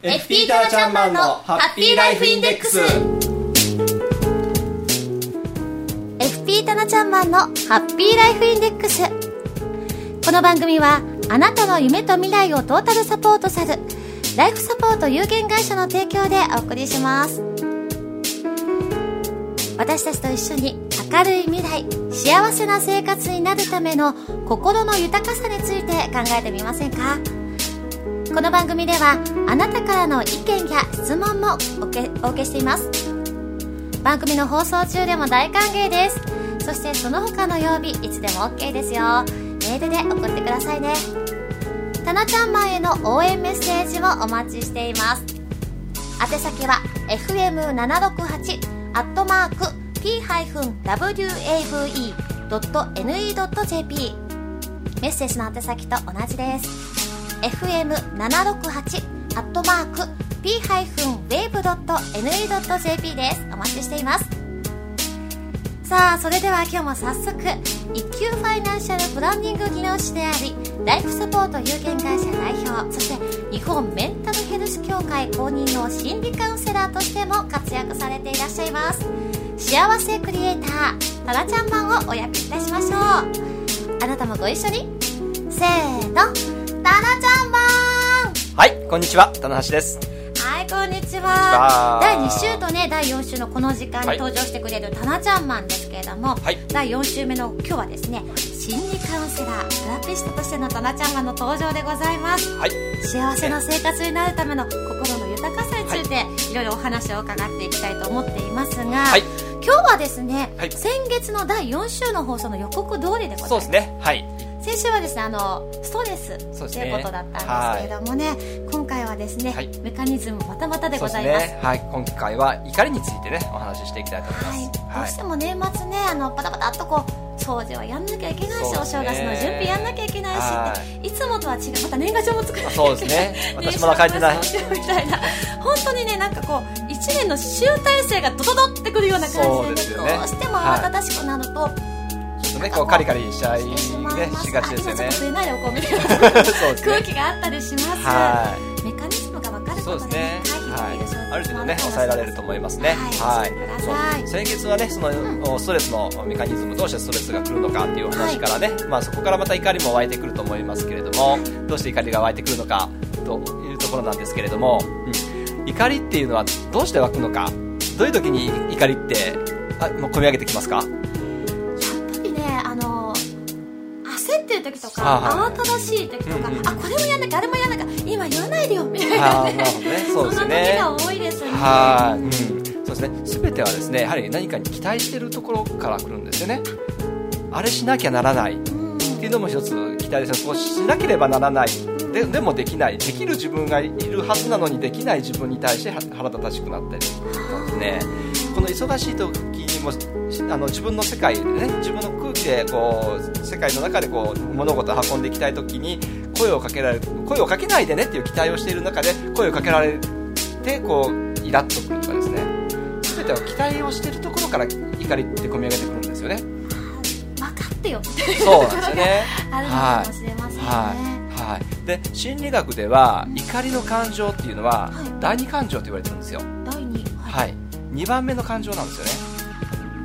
FP タナちゃんマンのハッピーライフインデックス。FP タナちゃんマンのハッピーライフインデックス。この番組はあなたの夢と未来をトータルサポートするライフサポート有限会社の提供でお送りします。私たちと一緒に明るい未来幸せな生活になるための心の豊かさについて考えてみませんか？この番組ではあなたからの意見や質問もおけお受けしています。番組の放送中でも大歓迎です。そしてその他の曜日いつでも OK ですよ。メールで送ってくださいね。たなちゃんマンへの応援メッセージをお待ちしています。宛先は fm768 アットマーク p-wave.ne.jp メッセージの宛先と同じです。Fm768 アットマーク p-wave.ne.jp です。お待ちしています。さあそれでは今日も早速一級ファイナンシャルプランニング技能士でありライフサポート有限会社代表そして日本メンタルヘルス協会公認の心理カウンセラーとしても活躍されていらっしゃいます。幸せクリエイタータラちゃんマンをお呼びいたしましょう。あなたもご一緒に。せーの。タナちゃんマンはいこんにちは。棚橋です。はいこんにちは。は。第2週とね第4週のこの時間に登場してくれるタナちゃんマンですけれども、はい。第4週目の今日はですね心理カウンセラーセラピストとしてのタナちゃんマンの登場でございます。はい。幸せな生活になるための心の豊かさについて、い、ろいろお話を伺っていきたいと思っていますが、はい。今日はですね、はい。先月の第4週の放送の予告通りでございます。そうですね。はい先週はですねあのストレスということだったんですけれどもね今回はですね、はい。メカニズムまたまたでございます。ね。はい。今回は怒りについてねお話ししていきたいと思います。はい、どうしても年末ねあのパタパタっとこう掃除はやんなきゃいけないし、お正月の準備やんなきゃいけないしはってい。つもとは違うまた年賀状も作らなきゃいけないそうですね。私まだ書いてない。みたいな。本当にねなんかこう一年の集大成がドドドってくるような感じでねどうしても慌ただしくなると、ちょっとね。こうカリカリしちゃいねしがちですよ ね。空気があったりします、はメカニズムが分かることで、ね。はい。ある程度ね抑えられると思いますね。はい、先月はねそのストレスのメカニズムどうしてストレスが来るのかっていう話からね、まあ、そこからまた怒りも湧いてくると思いますけれどもどうして怒りが湧いてくるのかというところなんですけれども、うん、怒りっていうのはどうして湧くのか？どういう時に怒りってあもう込み上げてきますか？時とか、はい慌ただしい時とか、あこれもやんなきゃあれもやんなきゃ今言わないでよみたいなね そうですそんねな時が多いですねはい、うん、そうですね。てはですね、やはり何かに期待しているところから来るんですよね。あれしなきゃならないってうんいうのも一つ期待です。こうしなければならない。ででもできない。できる自分がいるはずなのにできない自分に対しては腹立たしくなったりとかですね。この忙しい時にもしあの自分の世界でね、自分の空気でこう世界の中でこう物事を運んでいきたい時に声をかけられる、声をかけないでねっていう期待をしている中で声をかけられてこうイラッとくるとかですね。全ては期待をしているところから怒りって込み上げてくるんですよね。分かってよみたいなそうなんですよね。あるのかもしれませんね、はい。はい。で、心理学では、怒りの感情っていうのは、はい第二感情と言われてるんですよ。第2はい。二番目の感情なんですよね。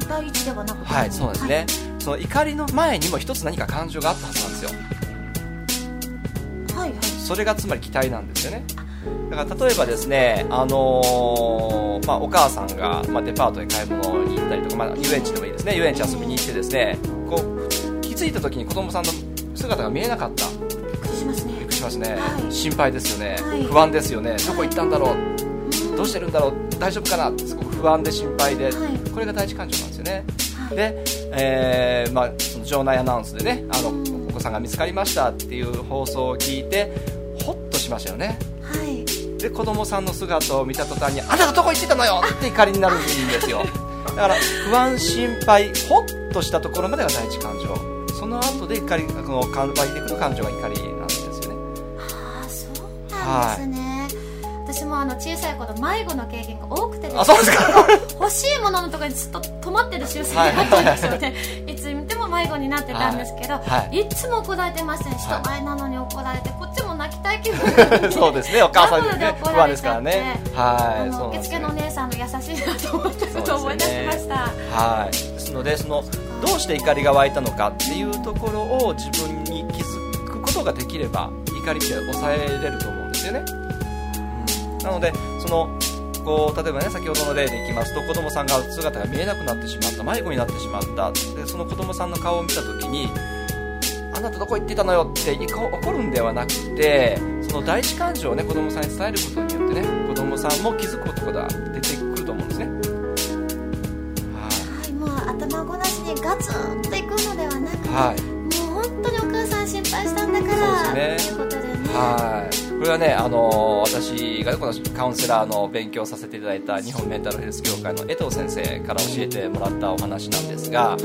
第1ではなくて。はい、そうなんですね。その怒りの前にも一つ何か感情があったはずなんですよ。はいはい。それがつまり期待なんですよね。だから例えばですね、あのーまあ、お母さんが、まあ、デパートへ買い物に行ったりとか、まあ、遊園地でもいいですね、遊園地遊びに行ってですね、こう、気づいた時に子供さんの姿が見えなかった。びっくりしますね。びっくりしますね、はい。心配ですよね、はい。不安ですよね、どこ行ったんだろう、うん。どうしてるんだろう、大丈夫かなってすごく不安で心配で、はいこれが第一感情なんですよね。はいで、えーまあ、その場内アナウンスでね、あのうんお子さんが見つかりましたっていう放送を聞いて、ほっとしましたよね。はいで、子供さんの姿を見た途端に、あなたどこ行ってたのよって怒りになるんですよ。だから、不安、心配、ほっとしたところまでが第一感情。その後で怒り、この、湧いてくる感情が怒りなんですよね。ああそうなんですね、私もあの小さい頃迷子の経験が多くてですね。あ、そうですか。欲しいもののところにずっと止まってる習性があったんですよね、い、つ見ても迷子になってたんですけど、はい。い、つも怒られてましたねはい人前なのに怒られてこっちも泣きたい気分そうですね。お母さんにね不安ですからね。はい。受付のお姉さんの優しいなと思ったことを思い出しました、はい。ですのでそのどうして怒りが湧いたのかっていうところを自分に気づくことができれば怒りって抑えれると思うんですよね、うんなのでそのこう例えばね先ほどの例でいきますと子供さんが姿が見えなくなってしまった迷子になってしまったでその子供さんの顔を見た時にあなたどこ行ってたのよって怒るんではなくてその第一感情をね子供さんに伝えることによってね子供さんも気づくことが出てくると思うんですね。はい。はい、もう頭ごなしにガツンといくのではなくて、はい。もう本当にお母さん心配したんだからそうですね。ということでね。はいこれはね、あのー私がこのカウンセラーの勉強をさせていただいた日本メンタルヘルス協会の江藤先生から教えてもらったお話なんですがはい。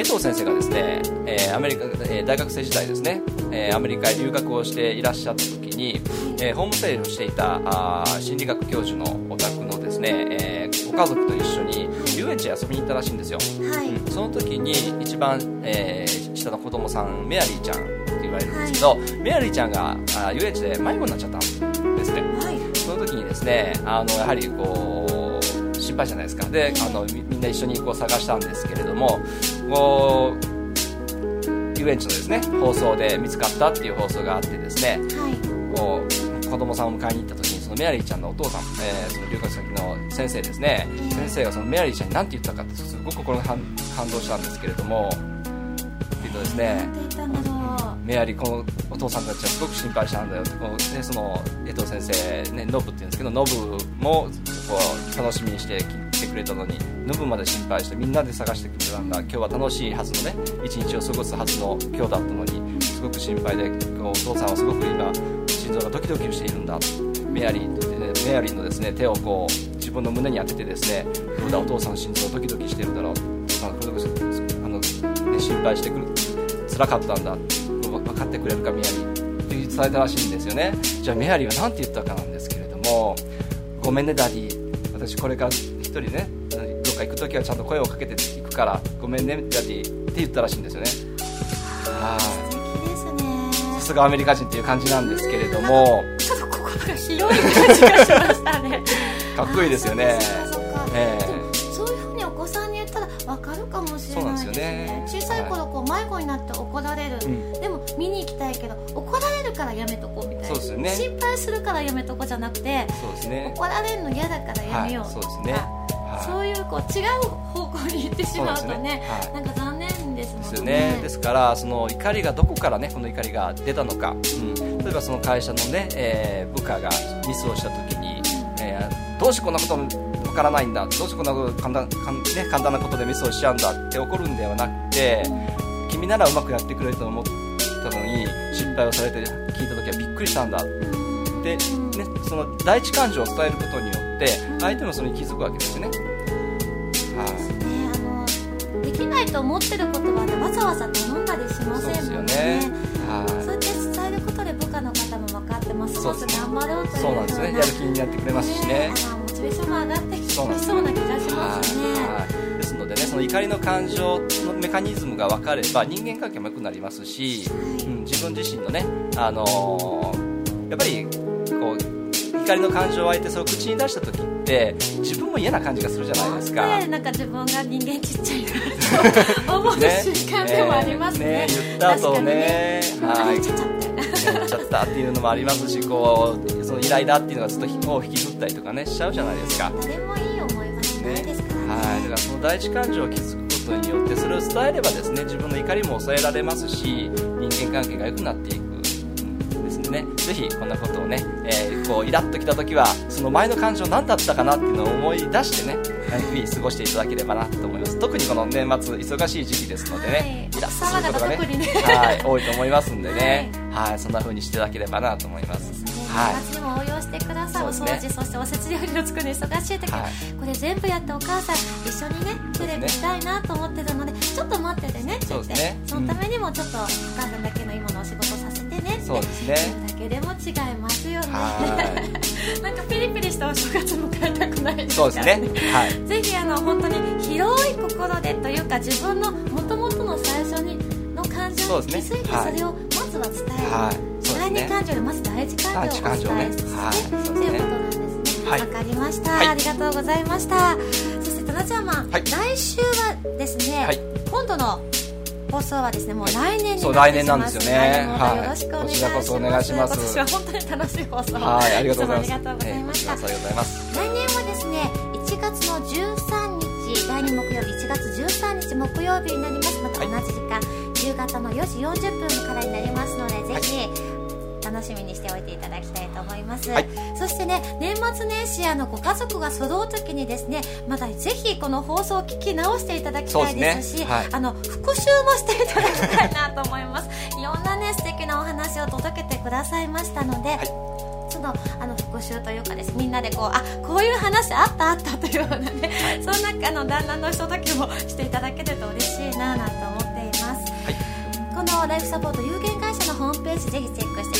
江藤先生がですね、えーアメリカえー大学生時代ですね、えーアメリカへ留学をしていらっしゃった時に、えーホームステイをしていたあー心理学教授のお宅のですね、えーご家族と一緒に遊園地へ遊びに行ったらしいんですよ。はい、うん。その時に一番、えー下の子供さんメアリーちゃん言われるんですけど、メアリーちゃんがあ遊園地で迷子になっちゃったんですねはい。その時にですねあのやはりこう心配じゃないですか。であのみみんな一緒にこう探したんですけれどもこう遊園地のですね放送で見つかったっていう放送があってですねはい。こう子供さんを迎えに行った時にそのメアリーちゃんのお父さん、えーその留学先の先生ですね、うん先生がそのメアリーちゃんに何て言ったかってすごく心が感感動したんですけれどもっていうとですねメアリーこのお父さんたちはすごく心配したんだよってこう、ね、その江藤先生、ね、ノブって言うんですけどノブもこう楽しみにして来てくれたのにノブまで心配してみんなで探してくれたんだ今日は楽しいはずのね一日を過ごすはずの今日だったのにすごく心配でこうお父さんはすごく今心臓がドキドキしているんだメアリーってねメアリーのですね手をこう自分の胸に当ててですねどうだお父さんの心臓ドキドキしてるだろう。お父さんあの、ね、心配してくる辛かったんだ。分かってくれるかメアリーって伝えたらしいんですよね。じゃあメアリーは何て言ったかなんですけれどもごめんねダディ。私これから一人ねどっか行く時はちゃんと声をかけて行くからごめんねダディって言ったらしいんですよね。はいさすがアメリカ人っていう感じなんですけれども。ちょっと心が広い感じがしましたね。かっこいいですよね。そういうふうにお子さんに言ったら分かるかもしれそうないですすでよねね。小さい頃こう迷子になって怒られる、うん。でも見に行きたいけど怒られるからやめとこうみたいな。そうですよね。心配するからやめとこうじゃなくてそうですね。怒られるの嫌だからやめよう。はいそうですね。はい。そういうこう違う方向に行ってしまうとねね。はい。なんか残念ですもんですよね。ですからその怒りがどこからねこの怒りが出たのか、うん、例えばその会社のね、えー部下がミスをした時に、えーどうしてこんなことわからないんだ。どうしてこんな簡単ね、簡単なことでミスをしちゃうんだって怒るんではなくて君ならうまくやってくれると思ったのに失敗をされて聞いた時はびっくりしたんだ。で、ね、その第一感情を伝えることによって相手もそれに気づくわけですよね。はい。ね。あのできないと思ってることはねわざわざ頼んだりしませんもんね。ね。はい。そうやって伝えることで部下の方も分かってます。ます頑張ろうというそうなんですね。やる気になってくれますしね。あのモチベーションも上がってきそうな気がしますね。はいでねその怒りの感情のメカニズムが分かれば人間関係も良くなりますし、うん、自分自身のね、あのーやっぱりこう怒りの感情を相手それを口に出した時って自分も嫌な感じがするじゃないですか。ねなんか自分が人間ちっちゃいなと 思う瞬間でもありますね。えー言った後ね。ね。あはい。言っちゃった。やっちゃったっていうのもありますしこうそのイライラっていうのがずっと尾を引きずったりとかねしちゃうじゃないですか。誰もいい思いはしないですはい、だからその第一感情を気づくことによってそれを伝えればですね自分の怒りも抑えられますし人間関係が良くなっていく、ね。ぜひこんなことをね、えーこうイラッときた時はその前の感情何だったかなっていうのを思い出してね日々過ごしていただければなと思います。特にこの年末忙しい時期ですのでね、はい。イラッとすることがねね。はい、多いと思いますんでね、はいそんな風にしていただければなと思います。はい。年末にも応用してください、おそうですね。掃除そしておせち料理を作るの忙しい時、はい。これ全部やってお母さん一緒にねテレビ見たいなと思ってるのでちょっと待っててねって言って。ね。そのためにもちょっとお母さんだけの今のお仕事させてねってそうですね。だけでも違いますよね。は なんかピリピリしたお正月迎えたくないですかそうですね。はい。ぜひあのの本当に広い心でというか自分のもともとの最初にの感情に気づいてそれをまずは伝える、はい、第二感情でまず第一感情をお伝えして、ねはい、ということなんですねわ、はい、かりました、ありがとうございましたそしてタナちゃんマン、来週はですね、今度の放送はですねもう来年に来年なんですよね。はい、よろしくお願いします。今年は本当に楽しい放送はい、ありがとうございます。ありがとうございました。ありがとうございます。来年はですね1月の13日第2木曜日1月13日木曜日になります。また同じ時間、夕方の4時40分からになりますので、ぜひ。楽しみにしておいていただきたいと思います、はい、そしてね年末年始あのご家族が揃う時にですねまたぜひこの放送を聞き直していただきたいですし、ね。はい、あの復習もしていただきたいなと思います。いろんなね素敵なお話を届けてくださいましたので、はい。そのあの復習というかですみんなでこうあこういう話あったあったというようなね、はい、そんなあの旦那のひとときもしていただけると嬉しいななんて思っています、はい、このライフサポート有限会社のホームページぜひチェックして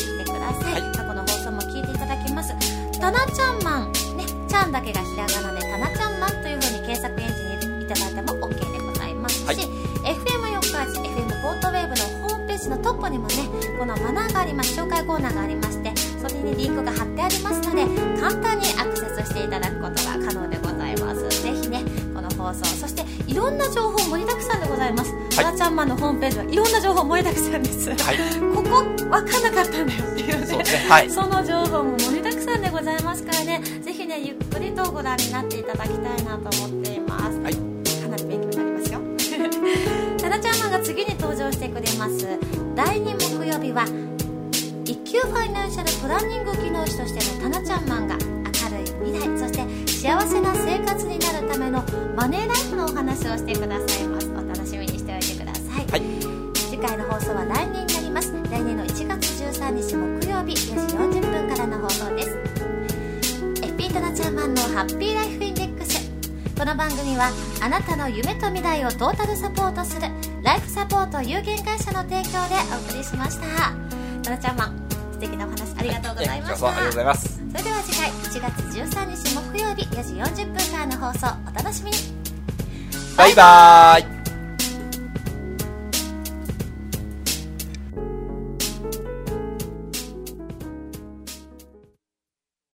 たなちゃんマン。ねちゃんだけがひらがなでたなちゃんマンというふうに検索エンジンにいただいても OK でございますし、はい、FM 四日市 FM ポートウェーブのホームページのトップにもねこのマナーがあります紹介コーナーがありましてそれにリンクが貼ってありますので簡単にアクセスしていただくことが可能でございます。ぜひねこの放送そしていろんな情報盛りだくさんでございます、はい、ちゃんマンのホームページはいろんな情報盛りだくさんです、はい、ここ分かんなかったんだよっていうね。そ、ね。はい、その情報も盛りだくさんでございますからね。ぜひねゆっくりとご覧になっていただきたいなと思っています、はい、かなり勉強になりますよ。タナちゃんマンが次に登場してくれます。第2木曜日は一級ファイナンシャルプランニング技能士としてのタナちゃんマンが明るい未来。そして幸せな生活になるためのマネーライフのお話をしてくださいます。お楽しみにしておいてください、はい、次回の放送は来年になります。来年の1月13日木曜日。4時40分からの放送です。FP タナチャーマンのハッピーライフインデックス。この番組はあなたの夢と未来をトータルサポートするライフサポート有限会社の提供でお送りしました。タナチャーマン素敵なお話ありがとうございました、はい、ありがとうございます。それでは次回1月13日木曜日4時40分からの放送お楽しみに。バイバイ